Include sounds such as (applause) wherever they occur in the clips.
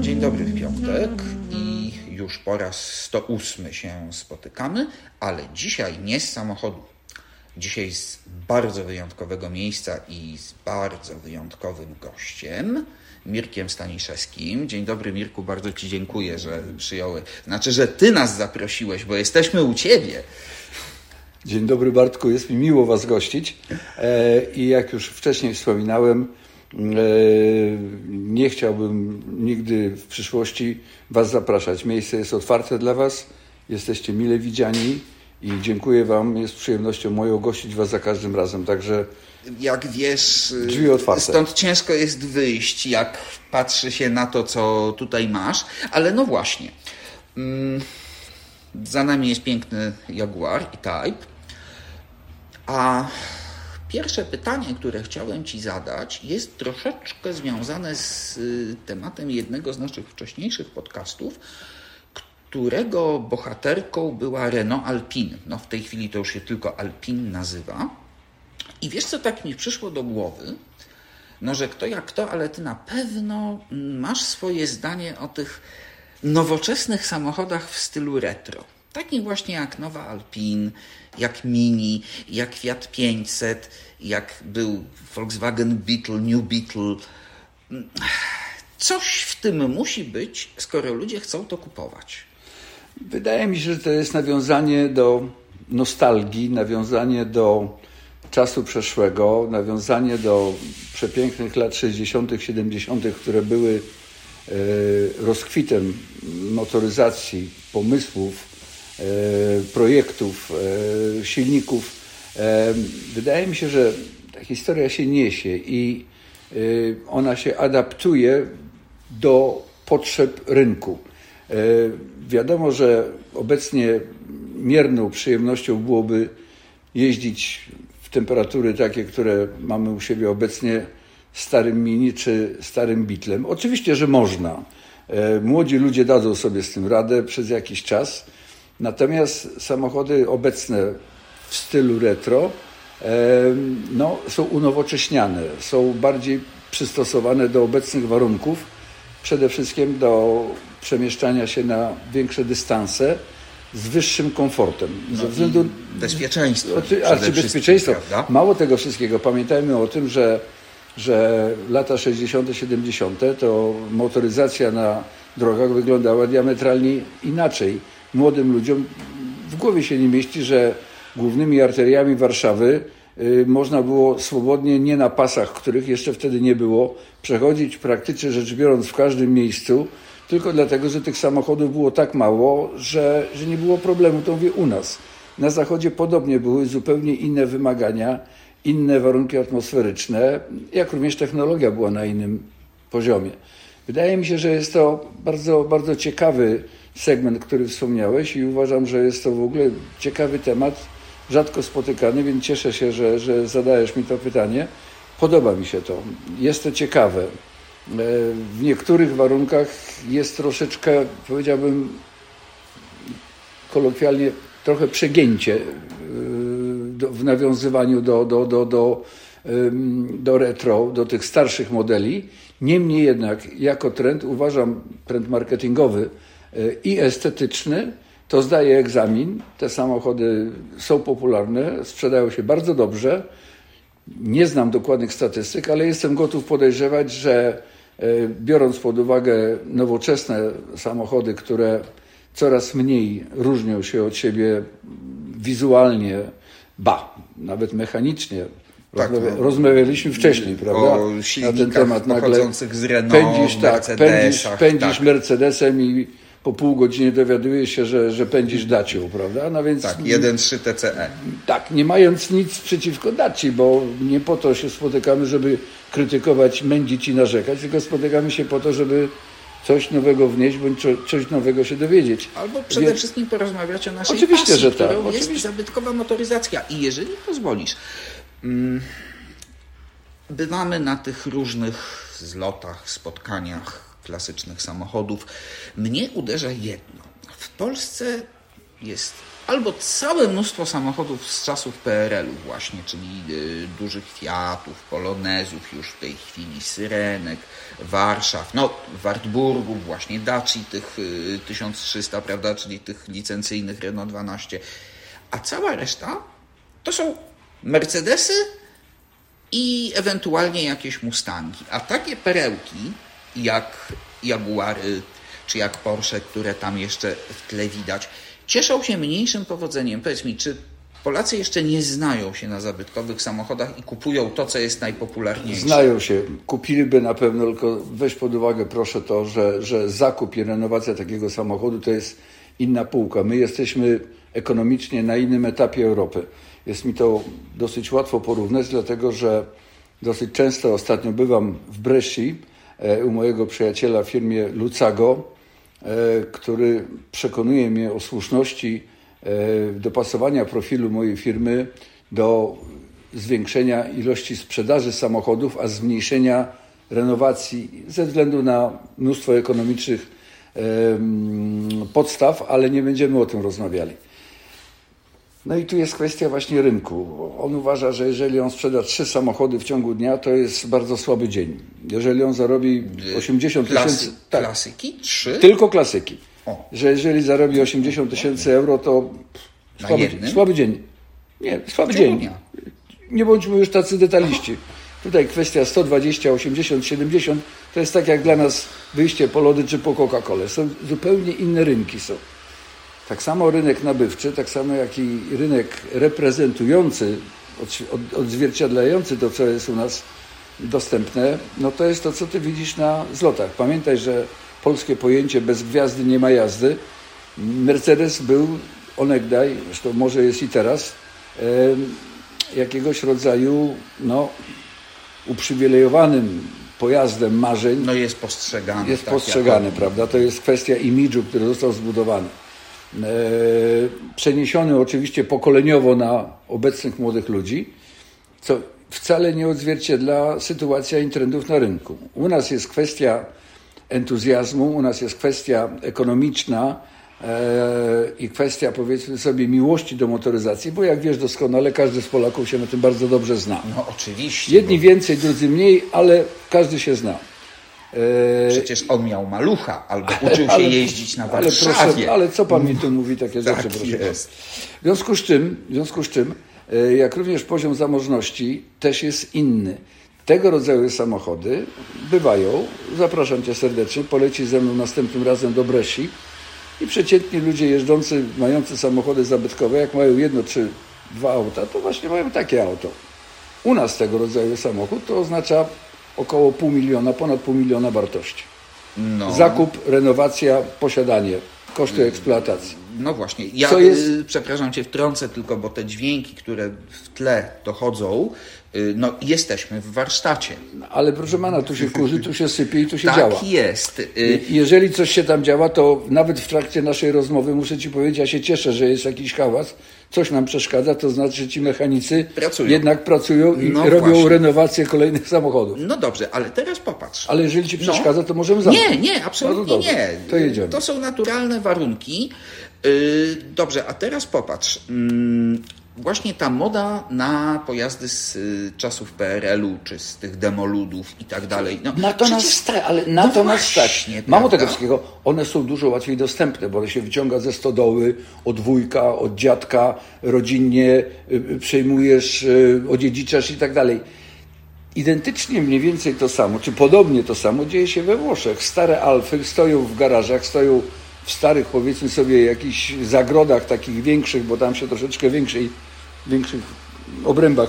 Dzień dobry w piątek i już po raz 108 się spotykamy, ale dzisiaj nie z samochodu. Dzisiaj z bardzo wyjątkowego miejsca i z bardzo wyjątkowym gościem, Mirkiem Staniszewskim. Dzień dobry Mirku, bardzo Ci dziękuję, że przyjąłeś. Znaczy, że Ty nas zaprosiłeś, bo jesteśmy u Ciebie. Dzień dobry Bartku, jest mi miło Was gościć e, i jak już wcześniej wspominałem, e, nie chciałbym nigdy w przyszłości Was zapraszać. Miejsce jest otwarte dla Was, jesteście mile widziani i dziękuję Wam. Jest przyjemnością moją gościć Was za każdym razem, także Jak wiesz, Drzwi otwarte. stąd ciężko jest wyjść, jak patrzy się na to, co tutaj masz, ale no właśnie. Mm, Za nami jest piękny Jaguar i Type. A pierwsze pytanie, które chciałem Ci zadać, jest troszeczkę związane z y, tematem jednego z naszych wcześniejszych podcastów, którego bohaterką była Renault Alpine. No w tej chwili to już się tylko Alpine nazywa. I wiesz, co tak mi przyszło do głowy? No, że kto jak kto, ale ty na pewno masz swoje zdanie o tych nowoczesnych samochodach w stylu retro. Takich właśnie jak nowa Alpine, jak Mini, jak Fiat 500, jak był Volkswagen Beetle, New Beetle. Coś w tym musi być, skoro ludzie chcą to kupować. wydaje mi się, że to jest nawiązanie do nostalgii, nawiązanie do czasu przeszłego, nawiązanie do przepięknych lat 60., 70., które były e, rozkwitem motoryzacji, pomysłów, projektów, e, silników. E, Wydaje mi się, że ta historia się niesie i e, ona się adaptuje do potrzeb rynku. E, Wiadomo, że obecnie mierną przyjemnością byłoby jeździć w temperatury takie, które mamy u siebie obecnie starym Mini czy starym Beetlem. Oczywiście, że można. E, Młodzi ludzie dadzą sobie z tym radę przez jakiś czas. Natomiast samochody obecne w stylu retro no, są unowocześniane, są bardziej przystosowane do obecnych warunków, przede wszystkim do przemieszczania się na większe dystanse z wyższym komfortem. Ze względu bezpieczeństwo. o ty- przede a czy wszystkim, bezpieczeństwo? prawda? Mało tego wszystkiego. Pamiętajmy o tym, że, że lata 60., 70. to motoryzacja na drogach wyglądała diametralnie inaczej. Młodym ludziom w głowie się nie mieści, że głównymi arteriami Warszawy y, można było swobodnie, nie na pasach, których jeszcze wtedy nie było, przechodzić praktycznie rzecz biorąc w każdym miejscu, tylko dlatego, że tych samochodów było tak mało, że, że nie było problemu. To mówię u nas. Na zachodzie podobnie były zupełnie inne wymagania, inne warunki atmosferyczne, jak również technologia była na innym poziomie. Wydaje mi się, że jest to bardzo, bardzo ciekawy segment, który wspomniałeś i uważam, że jest to w ogóle ciekawy temat, rzadko spotykany, więc cieszę się, że, że zadajesz mi to pytanie. Podoba mi się to. Jest to ciekawe. E, W niektórych warunkach jest troszeczkę, powiedziałbym, kolokwialnie trochę przegięcie do, w nawiązywaniu do, do, do, do, do retro, do tych starszych modeli. Niemniej jednak, jako trend, uważam trend marketingowy i estetyczny, to zdaje egzamin. Te samochody są popularne, sprzedają się bardzo dobrze. Nie znam dokładnych statystyk, ale jestem gotów podejrzewać, że e, biorąc pod uwagę nowoczesne samochody, które coraz mniej różnią się od siebie wizualnie, ba, nawet mechanicznie. Tak, Rozmawia, no. rozmawialiśmy wcześniej, prawda? O silnikach pochodzących z Renault, pędzisz, tak, pędzisz, pędzisz tak. Mercedesem i po pół godziny dowiadujesz się, że, że pędzisz Dacią, prawda? No więc Tak, 1.3 TCE. tak, nie mając nic przeciwko Daci, bo nie po to się spotykamy, żeby krytykować, mędzić i narzekać, tylko spotykamy się po to, żeby coś nowego wnieść, bądź co- coś nowego się dowiedzieć. Albo przede Więc- wszystkim porozmawiać o naszej Oczywiście, pasji, że tak, którą jest oczywiście. zabytkowa motoryzacja. I jeżeli pozwolisz, mm, bywamy na tych różnych zlotach, spotkaniach klasycznych samochodów. Mnie uderza jedno. W Polsce jest albo całe mnóstwo samochodów z czasów PRL-u właśnie, czyli y, dużych Fiatów, Polonezów już w tej chwili, Syrenek, Warszaw, no w Wartburgu właśnie Daci tych y, 1300, prawda, czyli tych licencyjnych Renault 12, a cała reszta to są Mercedesy i ewentualnie jakieś Mustangi. A takie perełki jak Jaguary czy jak Porsche, które tam jeszcze w tle widać, cieszą się mniejszym powodzeniem. Powiedz mi, czy Polacy jeszcze nie znają się na zabytkowych samochodach i kupują to, co jest najpopularniejsze? Znają się. Kupiliby na pewno, tylko weź pod uwagę proszę to, że, że zakup i renowacja takiego samochodu to jest inna półka. My jesteśmy ekonomicznie na innym etapie Europy. Jest mi to dosyć łatwo porównać, dlatego że dosyć często ostatnio bywam w Bresci u mojego przyjaciela w firmie Lucago, e, który przekonuje mnie o słuszności e, dopasowania profilu mojej firmy do zwiększenia ilości sprzedaży samochodów, a zmniejszenia renowacji ze względu na mnóstwo ekonomicznych podstaw, ale nie będziemy o tym rozmawiali. No i tu jest kwestia właśnie rynku. On uważa, że jeżeli on sprzeda trzy samochody w ciągu dnia, to jest bardzo słaby dzień. Jeżeli on zarobi 80 tysięcy... Tak, klasyki? Trzy? Tylko klasyki. O. Że jeżeli zarobi 80 tysięcy euro, to słaby, słaby, dzień. Nie, słaby dzień. Dnia. Nie bądźmy już tacy detaliści. Tutaj kwestia 120, 80, 70 to jest tak jak dla nas wyjście po lody czy po Coca-Colę. Są zupełnie inne rynki są. Tak samo rynek nabywczy, tak samo jak i rynek reprezentujący, odzwierciedlający to, co jest u nas dostępne, no to jest to, co ty widzisz na zlotach. Pamiętaj, że polskie pojęcie bez gwiazdy nie ma jazdy. Mercedes był onegdaj, zresztą może jest i teraz, jakiegoś rodzaju no, uprzywilejowanym pojazdem marzeń. No jest postrzegany. Jest tak postrzegany, jako... prawda? To jest kwestia imidżu, który został zbudowany. E, przeniesiony oczywiście pokoleniowo na obecnych młodych ludzi, co wcale nie odzwierciedla sytuacja i trendów na rynku. U nas jest kwestia entuzjazmu, u nas jest kwestia ekonomiczna e, i kwestia, powiedzmy sobie, miłości do motoryzacji, bo jak wiesz doskonale, każdy z Polaków się na tym bardzo dobrze zna. No oczywiście. Jedni bo... więcej, drudzy mniej, ale każdy się zna. E, Przecież on miał malucha, albo (laughs) uczył się jeździć na Warszawie. Ale, proszę, ale co pan mi tu mówi takie tak rzeczy, proszę jest. W związku z czym, w związku z czym, e, jak również poziom zamożności też jest inny. Tego rodzaju samochody bywają. Zapraszam cię serdecznie, poleci ze mną następnym razem do Bresi i przeciętni ludzie jeżdżący, mający samochody zabytkowe, jak mają jedno czy dwa auta, to właśnie mają takie auto. U nas tego rodzaju samochód to oznacza około pół miliona, ponad pół miliona wartości. No. Zakup, renowacja, posiadanie, koszty eksploatacji. No właśnie, ja Co jest... Y, przepraszam Cię, wtrącę tylko, bo te dźwięki, które w tle dochodzą, no jesteśmy w warsztacie. Ale proszę Pana, tu się kurzy, tu się sypie i tu się tak działa. Tak jest. Y, jeżeli coś się tam działa, to nawet w trakcie naszej rozmowy muszę Ci powiedzieć, ja się cieszę, że jest jakiś hałas, coś nam przeszkadza, to znaczy, że ci mechanicy pracują. jednak pracują i no robią właśnie. renowację kolejnych samochodów. No dobrze, ale teraz popatrz. Ale jeżeli Ci przeszkadza, no. to możemy zamknąć. Nie, nie, absolutnie no nie. To jedziemy. To są naturalne warunki. Y, dobrze, a teraz popatrz. Właśnie ta moda na pojazdy z y, czasów PRL-u, czy z tych demoludów i tak dalej. No, na to przecież... nas stać, ale na no to nas stać. Mało tego wszystkiego, one są dużo łatwiej dostępne, bo one się wyciąga ze stodoły, od wujka, od dziadka, rodzinnie y, przejmujesz, odziedziczasz i tak dalej. Identycznie mniej więcej to samo, czy podobnie to samo dzieje się we Włoszech. Stare Alfy stoją w garażach, stoją w starych, powiedzmy sobie, jakichś zagrodach takich większych, bo tam się troszeczkę większej, większych obrębach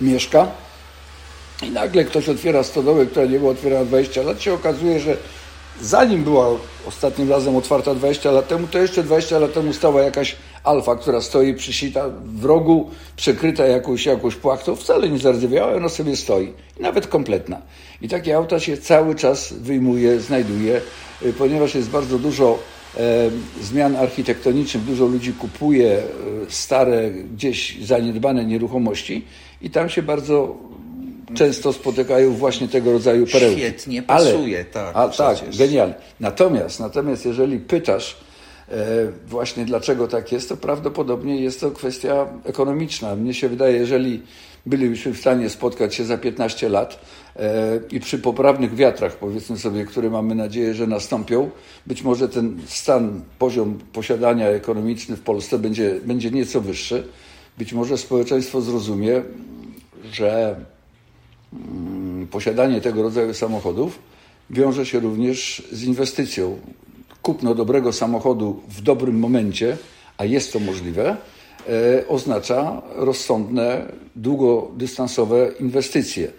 mieszka. I nagle ktoś otwiera stodołę, która nie była otwierana 20 lat, się okazuje, że zanim była ostatnim razem otwarta 20 lat temu, to jeszcze 20 lat temu stała jakaś alfa, która stoi przysita w rogu, przykryta jakąś, jakąś płachtą, wcale nie zardzewiała, ona sobie stoi, nawet kompletna. I takie auta się cały czas wyjmuje, znajduje, y, ponieważ jest bardzo dużo zmian architektonicznych, dużo ludzi kupuje e, stare, gdzieś zaniedbane nieruchomości i tam się bardzo często spotykają właśnie tego rodzaju perełki. Świetnie pasuje, Ale, tak. A, tak, genialnie. Natomiast, natomiast jeżeli pytasz Właśnie dlaczego tak jest, to prawdopodobnie jest to kwestia ekonomiczna. Mnie się wydaje, jeżeli bylibyśmy w stanie spotkać się za 15 lat e, i przy poprawnych wiatrach, powiedzmy sobie, które mamy nadzieję, że nastąpią, być może ten stan, poziom posiadania ekonomiczny w Polsce będzie, będzie nieco wyższy. Być może społeczeństwo zrozumie, że mm, posiadanie tego rodzaju samochodów wiąże się również z inwestycją. Kupno dobrego samochodu w dobrym momencie, a jest to możliwe, oznacza rozsądne, długodystansowe inwestycje.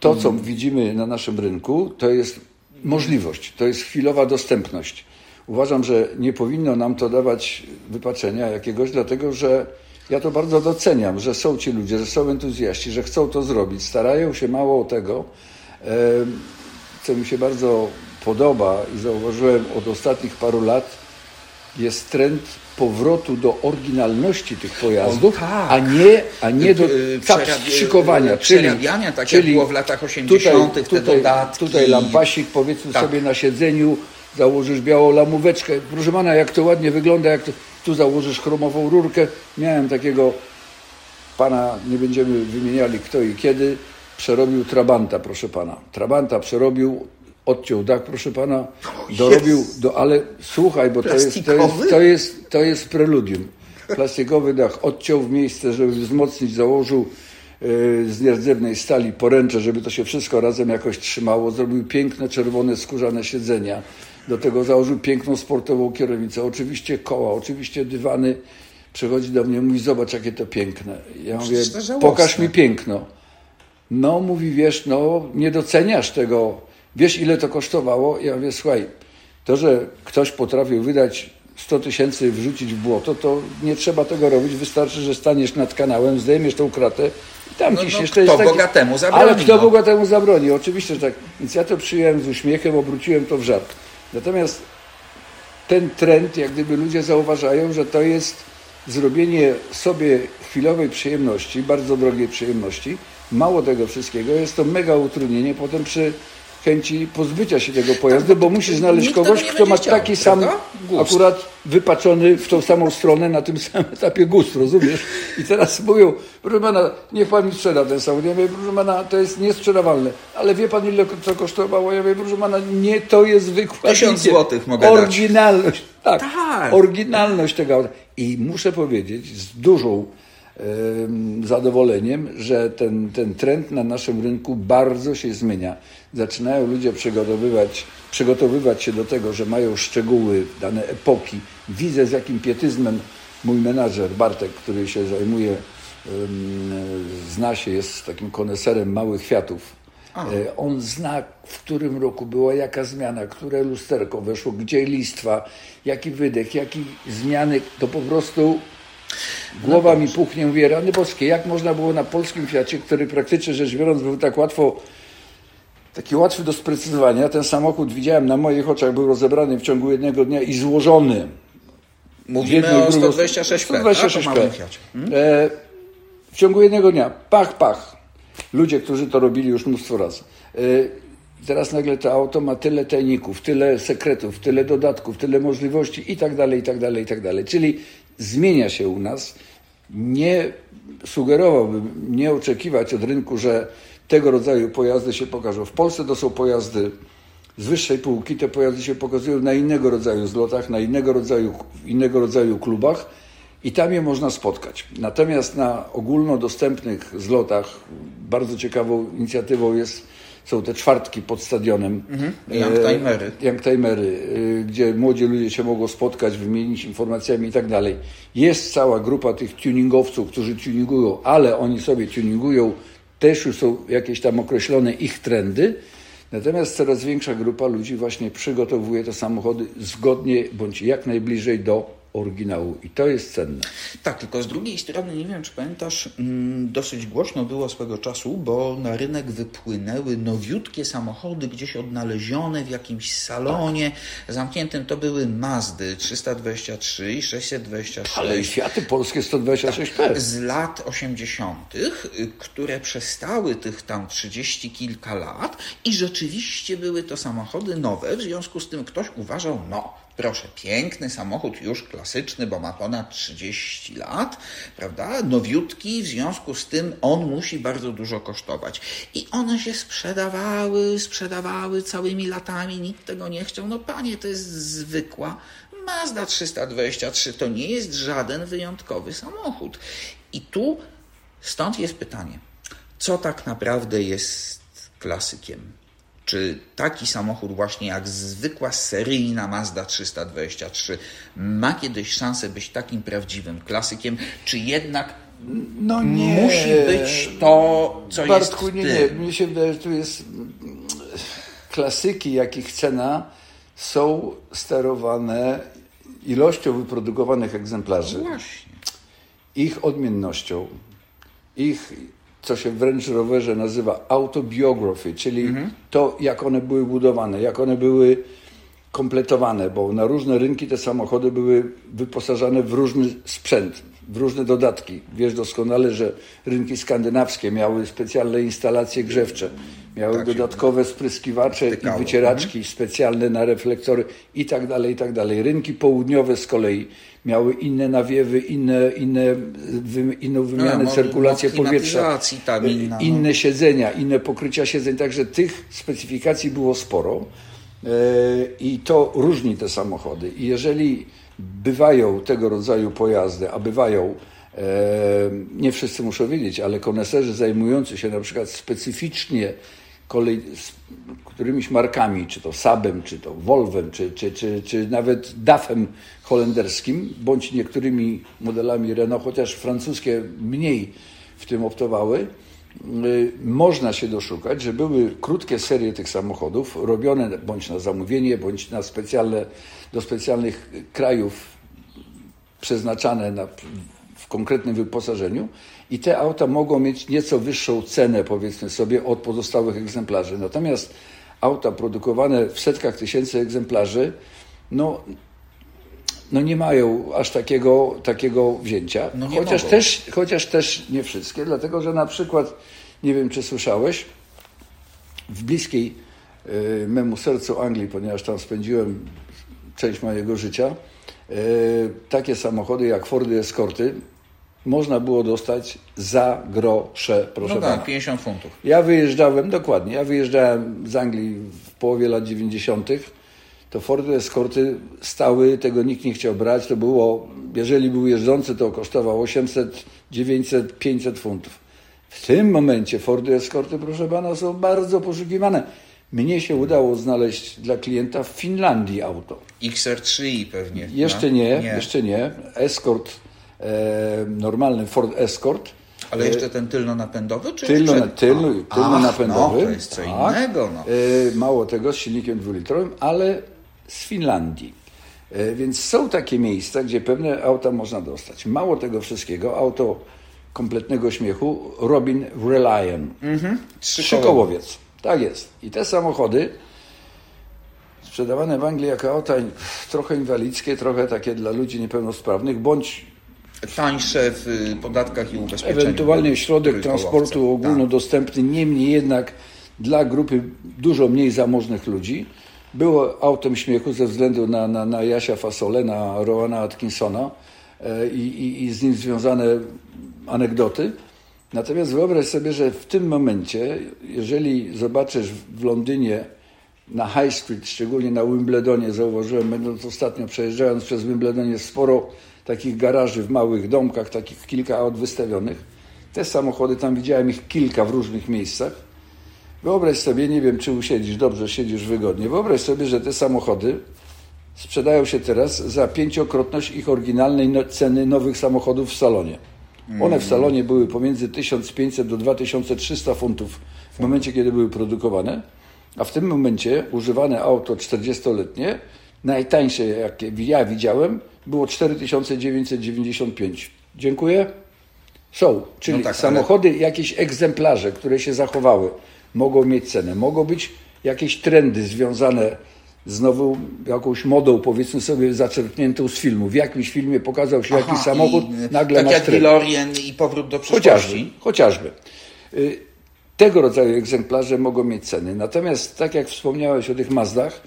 To, co mm. widzimy na naszym rynku, to jest możliwość, to jest chwilowa dostępność. Uważam, że nie powinno nam to dawać wypaczenia jakiegoś, dlatego że ja to bardzo doceniam, że są ci ludzie, że są entuzjaści, że chcą to zrobić, starają się mało o tego, e, co mi się bardzo podoba i zauważyłem od ostatnich paru lat, jest trend powrotu do oryginalności tych pojazdów, o, tak. a nie, a nie do szykowania. Y, przerabiania, tak czyli było w latach 80. Tutaj, te dodatki. Tutaj lampasik, powiedzmy tak. sobie na siedzeniu, założysz białą lamóweczkę. Proszę pana, jak to ładnie wygląda, jak to, tu założysz chromową rurkę. Miałem takiego pana, nie będziemy wymieniali kto i kiedy, przerobił Trabanta, proszę pana. Trabanta przerobił, odciął dach, proszę pana, dorobił, do, ale słuchaj, bo to jest, to, jest, to, jest, to jest preludium. Plastikowy dach odciął w miejsce, żeby wzmocnić, założył yy, z nierdzewnej stali poręcze, żeby to się wszystko razem jakoś trzymało. Zrobił piękne, czerwone, skórzane siedzenia. Do tego założył piękną sportową kierownicę. Oczywiście koła, oczywiście dywany. Przychodzi do mnie, mówi, zobacz jakie to piękne. Ja mówię, pokaż mi piękno. No, mówi, wiesz, no, nie doceniasz tego wiesz ile to kosztowało? Ja mówię, słuchaj, to, że ktoś potrafił wydać 100 tysięcy wrzucić w błoto, to nie trzeba tego robić. Wystarczy, że staniesz nad kanałem, zdejmiesz tą kratę i tam no, ciśniesz. No, kto bogatemu zabroni? Ale kto no. bogatemu zabroni? Oczywiście, że tak. Więc ja to przyjąłem z uśmiechem, obróciłem to w żart. Natomiast ten trend, jak gdyby ludzie zauważają, że to jest zrobienie sobie chwilowej przyjemności, bardzo drogiej przyjemności. Mało tego wszystkiego, jest to mega utrudnienie potem przy chęci pozbycia się tego pojazdu, tak, bo musisz znaleźć kogoś, kto ma chciał, taki sam gust. akurat wypaczony w tą samą stronę na tym (laughs) samym etapie gust, rozumiesz? I teraz mówią, proszę pana, niech pan mi sprzeda ten samochód. Ja mówię, proszę pana, to jest niesprzedawalne. Ale wie pan, ile to kosztowało? Ja mówię, proszę pana, nie, to jest zwykła. Tysiąc złotych mogę Oryginalność, dać. tak, tak, oryginalność tego auta. I muszę powiedzieć z dużą zadowoleniem, że ten, ten trend na naszym rynku bardzo się zmienia. Zaczynają ludzie przygotowywać, przygotowywać się do tego, że mają szczegóły dane epoki. Widzę z jakim pietyzmem mój menadżer Bartek, który się zajmuje, zna się, jest takim koneserem małych kwiatów. E, on zna, w którym roku była jaka zmiana, które lusterko weszło, gdzie listwa, jaki wydech, jakie zmiany. To po prostu Głowa mi puchnie, mówię, rany boskie, jak można było na polskim Fiacie, który praktycznie rzecz biorąc był tak łatwo, taki łatwy do sprecyzowania, ten samochód widziałem na moich oczach, był rozebrany w ciągu jednego dnia i złożony. Mówimy o 126 126 p. Hmm? E, w ciągu jednego dnia, pach, pach. Ludzie, którzy to robili już mnóstwo razy. E, teraz nagle to auto ma tyle tajników, tyle sekretów, tyle dodatków, tyle możliwości i tak dalej, i tak dalej, i tak dalej. Czyli zmienia się u nas. Nie sugerowałbym, nie oczekiwać od rynku, że tego rodzaju pojazdy się pokażą. W Polsce to są pojazdy z wyższej półki, te pojazdy się pokazują na innego rodzaju zlotach, na innego rodzaju, innego rodzaju klubach i tam je można spotkać. Natomiast na ogólnodostępnych zlotach bardzo ciekawą inicjatywą jest są te czwartki pod stadionem. Mhm. Youngtimery. E, Youngtimery, e, gdzie młodzi ludzie się mogą spotkać, wymienić informacjami i tak dalej. Jest cała grupa tych tuningowców, którzy tuningują, ale oni sobie tuningują, też już są jakieś tam określone ich trendy. Natomiast coraz większa grupa ludzi właśnie przygotowuje te samochody zgodnie bądź jak najbliżej do oryginału i to jest cenne. Tak, tylko z drugiej strony, nie wiem czy pamiętasz, mm, dosyć głośno było swego czasu, bo na rynek wypłynęły nowiutkie samochody, gdzieś odnalezione w jakimś salonie tak. zamkniętym. To były Mazdy 323 i 626. Ale i Fiaty polskie 126P. Tak, z lat 80., które przestały tych tam 30 kilka lat i rzeczywiście były to samochody nowe, w związku z tym ktoś uważał, no Proszę, piękny samochód, już klasyczny, bo ma ponad 30 lat, prawda? Nowiutki, w związku z tym on musi bardzo dużo kosztować. I one się sprzedawały, sprzedawały całymi latami, nikt tego nie chciał. No panie, to jest zwykła Mazda 323, to nie jest żaden wyjątkowy samochód. I tu stąd jest pytanie, co tak naprawdę jest klasykiem? Czy taki samochód właśnie jak zwykła seryjna Mazda 323 ma kiedyś szansę być takim prawdziwym klasykiem, czy jednak no nie. musi być to, co Bartku, jest nie, nie. Mnie się wydaje, że tu jest klasyki, jakich cena są sterowane ilością wyprodukowanych egzemplarzy, no ich odmiennością, ich co się w Range Roverze nazywa autobiography, czyli mhm. to, jak one były budowane, jak one były kompletowane, bo na różne rynki te samochody były wyposażane w różny sprzęt, w różne dodatki. Wiesz doskonale, że rynki skandynawskie miały specjalne instalacje grzewcze, miały tak dodatkowe spryskiwacze i wycieraczki mhm. specjalne na reflektory i tak dalej, i tak dalej. Rynki południowe z kolei miały inne nawiewy, inne, inne, wy, inną wymianę, no, cyrkulację powietrza, tam inna, no. inne siedzenia, inne pokrycia siedzeń, także tych specyfikacji było sporo e, i to różni te samochody. I jeżeli bywają tego rodzaju pojazdy, a bywają e, nie wszyscy muszą wiedzieć, ale koneserzy zajmujący się na przykład specyficznie kolej, którymiś markami, czy to Sabem, czy to Volvem, czy, czy, czy, czy nawet DAF-em holenderskim, bądź niektórymi modelami Renault, chociaż francuskie mniej w tym optowały, można się doszukać, że były krótkie serie tych samochodów, robione bądź na zamówienie, bądź na specjalne, do specjalnych krajów przeznaczane na, w konkretnym wyposażeniu i te auta mogą mieć nieco wyższą cenę, powiedzmy sobie, od pozostałych egzemplarzy. Natomiast auta produkowane w setkach tysięcy egzemplarzy, no, no nie mają aż takiego, takiego wzięcia. No chociaż, też, chociaż też nie wszystkie, dlatego że na przykład, nie wiem czy słyszałeś, w bliskiej y, memu sercu Anglii, ponieważ tam spędziłem część mojego życia, y, takie samochody jak Fordy Escorty można było dostać za grosze, proszę no tak, 50 funtów. Ja wyjeżdżałem, dokładnie, ja wyjeżdżałem z Anglii w połowie lat 90. To Fordy Escorty stały, tego nikt nie chciał brać. To było, jeżeli był jeżdżący, to kosztował 800, 900, 500 funtów. W tym momencie Fordy Escorty, proszę pana, są bardzo poszukiwane. Mnie się udało znaleźć dla klienta w Finlandii auto. XR3 pewnie. Jeszcze no? nie, nie, jeszcze nie. Escort E, normalny Ford Escort. Ale e, jeszcze ten tylno-napędowy? Czy tylno, tylno, tylno-napędowy. No, to jest co tak. innego. No. E, mało tego, z silnikiem dwulitrowym, ale z Finlandii. Więc są takie miejsca, gdzie pewne auta można dostać. Mało tego wszystkiego, auto kompletnego śmiechu Robin Reliant. Mhm. Trzykołowiec. Tak jest. I te samochody sprzedawane w Anglii jako auta trochę inwalidzkie, trochę takie dla ludzi niepełnosprawnych, bądź tańsze w podatkach i ubezpieczeniach. Ewentualnie środek transportu ogólnodostępny, niemniej jednak dla grupy dużo mniej zamożnych ludzi. Było autem śmiechu ze względu na, na, na Jasia Fasole, na Rowana Atkinsona e, i, i, i z nim związane anegdoty. Natomiast wyobraź sobie, że w tym momencie, jeżeli zobaczysz w Londynie na High Street, szczególnie na Wimbledonie, zauważyłem, będąc ostatnio przejeżdżając przez Wimbledon, jest sporo takich garaży w małych domkach, takich kilka aut wystawionych. Te samochody, tam widziałem ich kilka w różnych miejscach. Wyobraź sobie, nie wiem czy usiedzisz dobrze, siedzisz wygodnie, wyobraź sobie, że te samochody sprzedają się teraz za pięciokrotność ich oryginalnej no, ceny nowych samochodów w salonie. One w salonie były pomiędzy 1500 do 2300 funtów w momencie, kiedy były produkowane, a w tym momencie używane auto 40-letnie, najtańsze jakie ja widziałem, było 4995. Dziękuję. Są, czyli no tak, samochody, ale... jakieś egzemplarze, które się zachowały, mogą mieć cenę. Mogą być jakieś trendy związane z nową jakąś modą, powiedzmy sobie, zaczerpniętą z filmu. W jakimś filmie pokazał się Aha, jakiś samochód, nagle tak jak DeLorean i powrót do przyszłości. Chociażby. chociażby. Y, tego rodzaju egzemplarze mogą mieć ceny. Natomiast, tak jak wspomniałeś o tych Mazdach,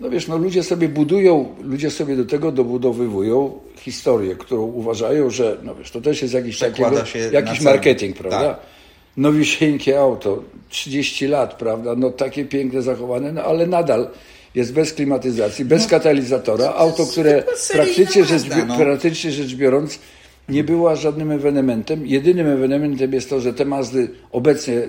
No wiesz, no ludzie sobie budują, ludzie sobie do tego dobudowywują historię, którą uważają, że no wiesz, to też jest jakiś, takiego, jakiś marketing, prawda? Tak. Nowisieńkie auto, 30 lat, prawda? No takie piękne zachowane, no ale nadal jest bez klimatyzacji, bez no, katalizatora. Auto, które praktycznie rzecz, no. praktycznie rzecz biorąc nie była żadnym ewenementem. Jedynym ewenementem jest to, że te Mazdy obecnie,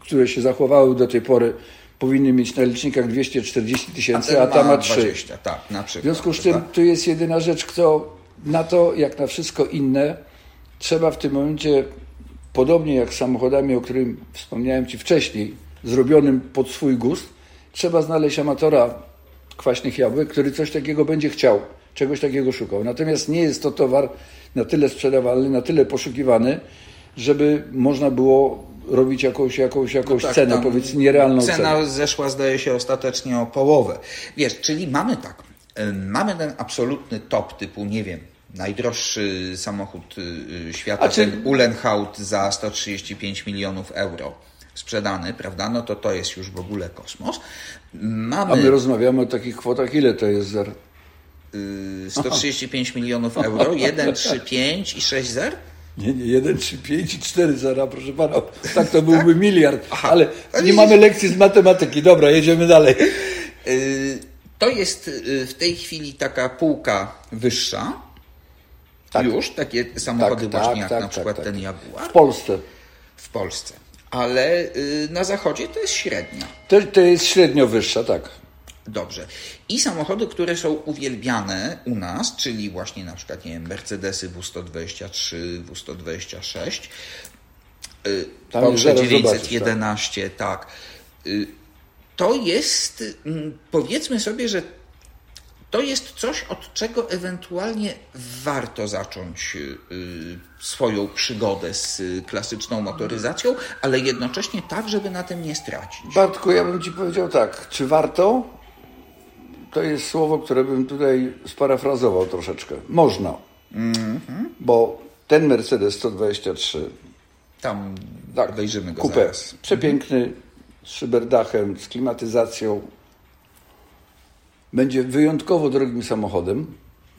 które się zachowały do tej pory, powinny mieć na licznikach 240 tysięcy, a, a ta ma 3. 20, tak, na przykład. W związku z czym tu jest jedyna rzecz, kto na to, jak na wszystko inne, trzeba w tym momencie, podobnie jak z samochodami, o którym wspomniałem Ci wcześniej, zrobionym pod swój gust, trzeba znaleźć amatora kwaśnych jabłek, który coś takiego będzie chciał, czegoś takiego szukał. Natomiast nie jest to towar na tyle sprzedawalny, na tyle poszukiwany, żeby można było robić jakąś, jakąś, jakąś no tak, cenę, powiedzmy nierealną cena cenę. Cena zeszła, zdaje się, ostatecznie o połowę. Wiesz, czyli mamy tak, mamy ten absolutny top typu, nie wiem, najdroższy samochód y, świata, czy... ten Ulenhaut za 135 milionów euro sprzedany, prawda? No to to jest już w ogóle kosmos. Mamy... A my rozmawiamy o takich kwotach, ile to jest zer? 135 milionów euro, 1, 3, 5 i 6 zer? Nie, nie, 1, 3, 5 i 4 zera, proszę pana. Tak to byłby miliard, Aha. ale nie mamy lekcji z matematyki. Dobra, jedziemy dalej. Y, to jest y, w tej chwili taka półka wyższa. Tak. Już takie samochody tak, właśnie tak, jak tak, na tak, przykład tak. ten Jaguar. W Polsce. W Polsce. Ale y, na zachodzie to jest średnia. To, to jest średnio wyższa, tak. Dobrze. I samochody, które są uwielbiane u nas, czyli właśnie na przykład, nie wiem, Mercedesy W123, W126, Porsche 911, tak. Y, to jest, mm, powiedzmy sobie, że to jest coś, od czego ewentualnie warto zacząć y, swoją przygodę z klasyczną motoryzacją, ale jednocześnie tak, żeby na tym nie stracić. Bartku, ja bym Ci powiedział tak, czy warto? to jest słowo, które bym tutaj sparafrazował troszeczkę. Można. Mm-hmm. Bo ten Mercedes 123. Tam tak, wejrzymy go kupę, zaraz. Przepiękny, z szyberdachem, z klimatyzacją. Będzie wyjątkowo drogim samochodem,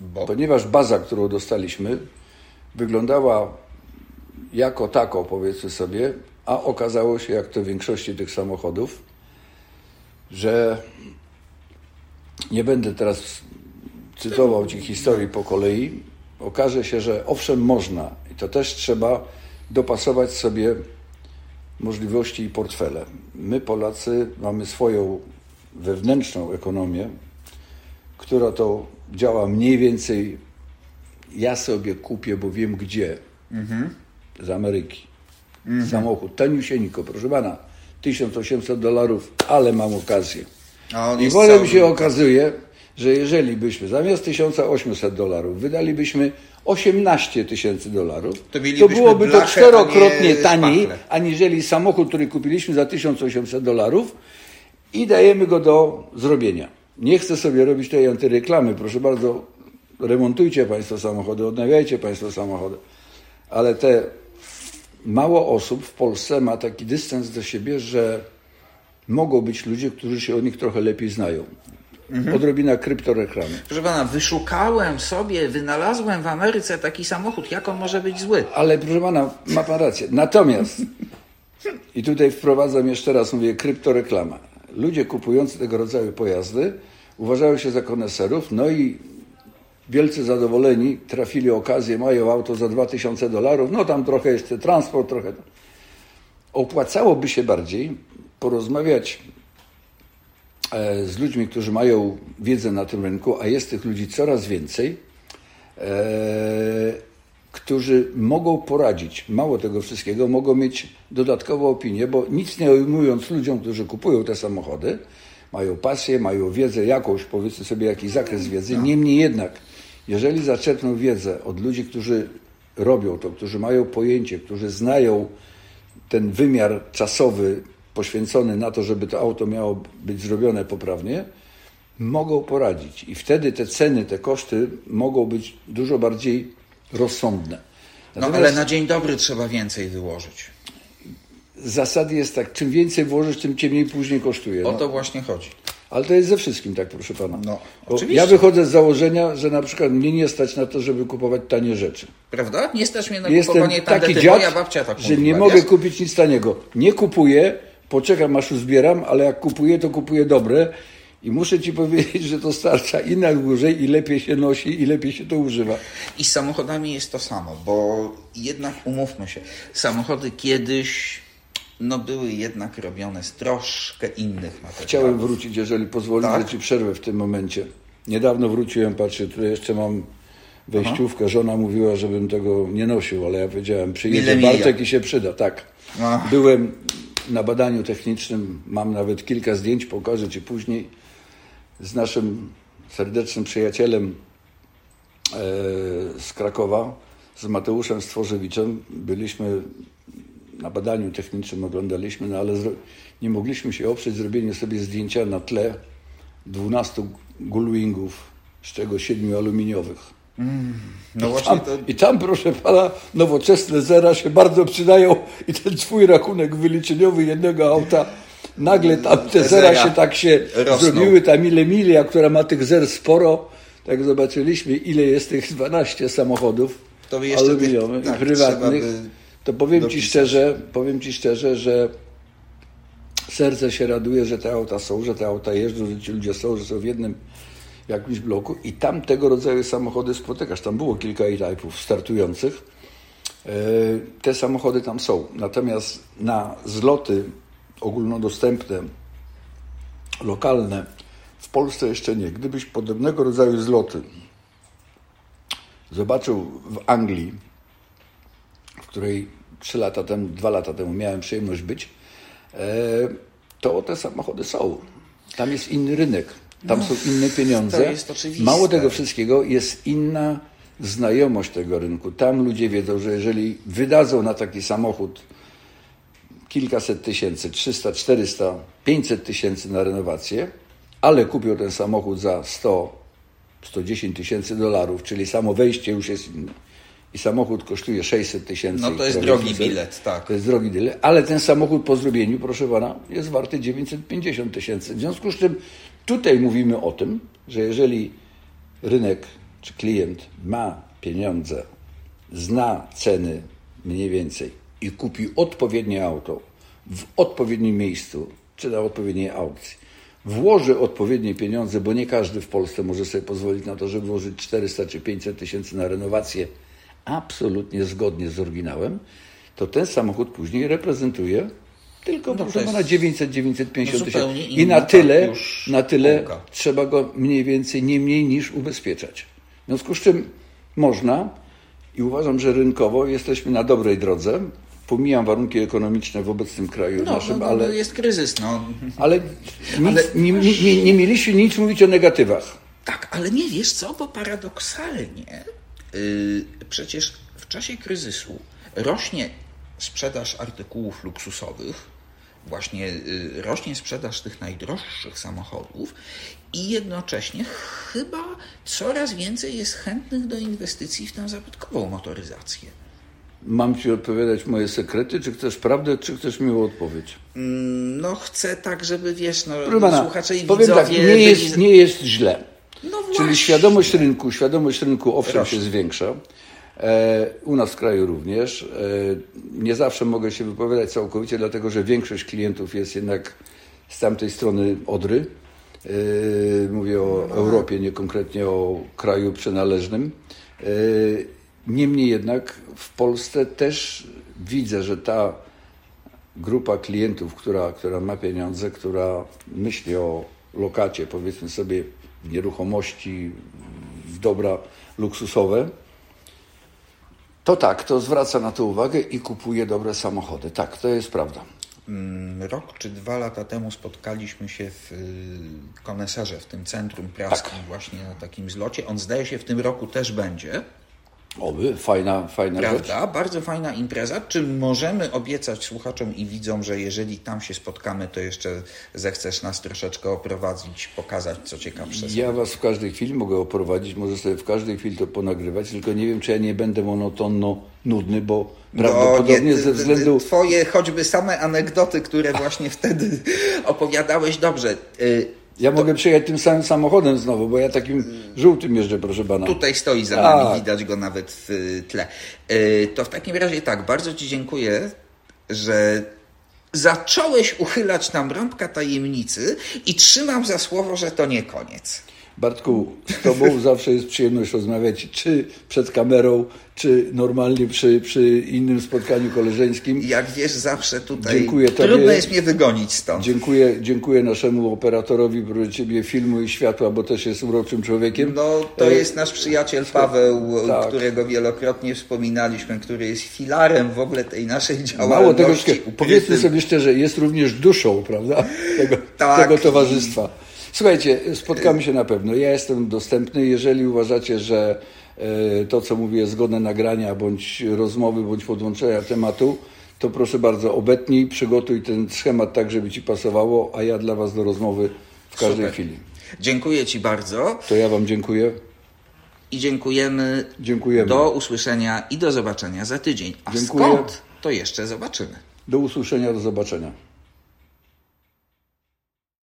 Bo? ponieważ baza, którą dostaliśmy, wyglądała jako tako, powiedzmy sobie, a okazało się, jak to w większości tych samochodów, że nie będę teraz cytował Ci historii po kolei. Okaże się, że owszem można i to też trzeba dopasować sobie możliwości i portfele. My Polacy mamy swoją wewnętrzną ekonomię, która to działa mniej więcej ja sobie kupię, bo wiem gdzie. Mhm. Z Ameryki. Mhm. Samochód taniusieńko, proszę pana, 1800 dolarów, ale mam okazję. I wolę się okazuje, że jeżeli byśmy zamiast 1800 dolarów wydalibyśmy 18 tysięcy dolarów, to, to byłoby to czterokrotnie taniej, aniżeli samochód, który kupiliśmy za 1800 dolarów i dajemy go do zrobienia. Nie chcę sobie robić tej antyreklamy, proszę bardzo, remontujcie Państwo samochody, odnawiajcie Państwo samochody, ale te mało osób w Polsce ma taki dystans do siebie, że mogą być ludzie, którzy się o nich trochę lepiej znają. Mhm. Odrobina kryptoreklamy. Proszę pana, wyszukałem sobie, wynalazłem w Ameryce taki samochód. Jak on może być zły? Ale proszę pana, ma pan rację. Natomiast, i tutaj wprowadzam jeszcze raz, mówię, kryptoreklama. Ludzie kupujący tego rodzaju pojazdy uważają się za koneserów, no i wielce zadowoleni, trafili okazję, mają auto za 2000 dolarów, no tam trochę jeszcze transport, trochę. Opłacałoby się bardziej porozmawiać e, z ludźmi, którzy mają wiedzę na tym rynku, a jest tych ludzi coraz więcej, e, którzy mogą poradzić. Mało tego wszystkiego, mogą mieć dodatkową opinię, bo nic nie ujmując ludziom, którzy kupują te samochody, mają pasję, mają wiedzę jakąś, powiedzmy sobie jakiś zakres wiedzy. No. Niemniej jednak, jeżeli zaczerpną wiedzę od ludzi, którzy robią to, którzy mają pojęcie, którzy znają ten wymiar czasowy poświęcony na to, żeby to auto miało być zrobione poprawnie, mogą poradzić. I wtedy te ceny, te koszty mogą być dużo bardziej rozsądne. Natomiast no ale na dzień dobry trzeba więcej wyłożyć. Zasady jest tak, czym więcej włożysz, tym cię mniej później kosztuje. O no. to właśnie chodzi. Ale to jest ze wszystkim tak, proszę pana. No, Bo oczywiście. ja wychodzę z założenia, że na przykład mnie nie stać na to, żeby kupować tanie rzeczy. Prawda? Nie stać mnie na Jestem kupowanie taki tandety. dziad, Moja babcia tak że mówiła, nie wiesz? mogę kupić nic taniego. Nie kupuję, poczekam aż uzbieram, ale jak kupuję, to kupuję dobre. I muszę ci powiedzieć, że to starcza i na dłużej, i lepiej się nosi, i lepiej się to używa. I z samochodami jest to samo, bo jednak umówmy się, samochody kiedyś no, były jednak robione z troszkę innych materiałów. Chciałem wrócić, jeżeli pozwolisz, Tak? że ci przerwę w tym momencie. Niedawno wróciłem, patrzę, tu jeszcze mam wejściówkę. Żona mówiła, żebym tego nie nosił, ale ja powiedziałem, przyjedzie mija. Bartek i się przyda. Tak. Ach. Byłem na badaniu technicznym, mam nawet kilka zdjęć, pokażę ci później, z naszym serdecznym przyjacielem e, z Krakowa, z Mateuszem Stworzewiczem. Byliśmy na badaniu technicznym, oglądaliśmy, no ale nie mogliśmy się oprzeć zrobieniu sobie zdjęcia na tle 12 gullwingów, z czego 7 aluminiowych. No właśnie Tam, to... I tam, proszę pana, nowoczesne zera się bardzo przydają i ten swój rachunek wyliczeniowy jednego auta, nagle tam te zera się tak się rosną. zrobiły, ta mile milia, która ma tych zer sporo, tak zobaczyliśmy, ile jest tych 12 samochodów To jeszcze aluminiowych tak, i prywatnych, to powiem ci dopisać. szczerze, powiem ci szczerze, że serce się raduje, że te auta są, że te auta jeżdżą, że ci ludzie są, że są w jednym jakimś bloku i tam tego rodzaju samochody spotykasz. Tam było kilka e-typów startujących. E, Te samochody tam są. Natomiast na zloty ogólnodostępne, lokalne, w Polsce jeszcze nie. Gdybyś podobnego rodzaju zloty zobaczył w Anglii, w której trzy lata temu, dwa lata temu miałem przyjemność być, e, to te samochody są. Tam jest inny rynek, tam są inne pieniądze. No. Mało tego wszystkiego, jest inna znajomość tego rynku. Tam ludzie wiedzą, że jeżeli wydadzą na taki samochód kilkaset tysięcy, 300, 400, 500 tysięcy na renowację, ale kupią ten samochód za 100, 110 tysięcy dolarów, czyli samo wejście już jest inne. I samochód kosztuje 600 tysięcy. No to jest drogi 800. bilet, tak. To jest drogi bilet, ale ten samochód po zrobieniu, proszę pana, jest warty 950 tysięcy. W związku z czym tutaj mówimy o tym, że jeżeli rynek czy klient ma pieniądze, zna ceny mniej więcej i kupi odpowiednie auto w odpowiednim miejscu czy na odpowiedniej aukcji, włoży odpowiednie pieniądze, bo nie każdy w Polsce może sobie pozwolić na to, żeby włożyć 400 czy 500 tysięcy na renowację absolutnie zgodnie z oryginałem, to ten samochód później reprezentuje tylko No proszę pana 900-950 no tysięcy. I na tyle, tak, na tyle trzeba go mniej więcej nie mniej niż ubezpieczać. W związku z czym można i uważam, że rynkowo jesteśmy na dobrej drodze. Pomijam warunki ekonomiczne w obecnym kraju No, naszym, no, no, ale, jest kryzys, no. ale, (laughs) nic, Ale- nie, nie, nie mieliśmy nic mówić o negatywach. Tak, ale nie wiesz co, bo paradoksalnie yy, przecież w czasie kryzysu rośnie sprzedaż artykułów luksusowych, właśnie yy, rośnie sprzedaż tych najdroższych samochodów i jednocześnie chyba coraz więcej jest chętnych do inwestycji w tę zabytkową motoryzację. Mam ci odpowiadać moje sekrety, czy chcesz prawdę, czy chcesz miłą odpowiedź? Mm, No chcę tak, żeby wiesz, no, słuchacze i powiem widzowie tak, nie byli- jest, nie jest źle. No Czyli świadomość rynku, świadomość rynku owszem Rośnie. się zwiększa. E, u nas w kraju również. E, nie zawsze mogę się wypowiadać całkowicie, dlatego że większość klientów jest jednak z tamtej strony Odry. E, mówię o Europie, nie konkretnie o kraju przynależnym. Niemniej jednak w Polsce też widzę, że ta grupa klientów, która, która ma pieniądze, która myśli o lokacie, powiedzmy sobie, w nieruchomości, w dobra luksusowe, to tak, to zwraca na to uwagę i kupuje dobre samochody. Tak, to jest prawda. Mm, Rok czy dwa lata temu spotkaliśmy się w y, Koneserze, w tym centrum praskim, Tak. właśnie na takim zlocie. On zdaje się w tym roku też będzie, Oby, fajna, fajna rzecz. prawda? Bardzo fajna impreza. Czy możemy obiecać słuchaczom i widzom, że jeżeli tam się spotkamy, to jeszcze zechcesz nas troszeczkę oprowadzić, pokazać co ciekawsze. Ja was w każdej chwili mogę oprowadzić, może sobie w każdej chwili to ponagrywać, tylko nie wiem, czy ja nie będę monotonno nudny, bo prawdopodobnie nie, ze względu... Twoje choćby same anegdoty, które właśnie wtedy (laughs) opowiadałeś. Dobrze, y, Ja mogę przyjechać tym samym samochodem znowu, bo ja takim żółtym jeżdżę, proszę pana. Tutaj stoi za Tak. nami, widać go nawet w y, tle. Y, To w takim razie tak, bardzo Ci dziękuję, że zacząłeś uchylać nam rąbka tajemnicy i trzymam za słowo, że to nie koniec. Bartku, z Tobą (laughs) zawsze jest przyjemność rozmawiać, czy przed kamerą, czy normalnie przy, przy innym spotkaniu koleżeńskim. Jak wiesz, zawsze tutaj Dziękuję Tobie. trudno jest mnie wygonić stąd. Dziękuję, dziękuję naszemu operatorowi, Ciebie, filmu i światła, bo też jest uroczym człowiekiem. No, to E, jest nasz przyjaciel Paweł, Tak. którego wielokrotnie wspominaliśmy, który jest filarem w ogóle tej naszej działalności. Mało tego, ukrytym. powiedzmy sobie szczerze, jest również duszą, prawda, tego, Tak. tego towarzystwa. Słuchajcie, spotkamy się na pewno. Ja jestem dostępny. Jeżeli uważacie, że e, to, co mówię, jest zgodne nagrania, bądź rozmowy, bądź podłączenia tematu, to proszę bardzo, obetnij, przygotuj ten schemat tak, żeby Ci pasowało, a ja dla Was do rozmowy w każdej Super. chwili. Dziękuję Ci bardzo To ja Wam dziękuję. i dziękujemy. Dziękujemy. Do usłyszenia i do zobaczenia za tydzień. A Dziękuję. skąd? To jeszcze zobaczymy. Do usłyszenia, do zobaczenia.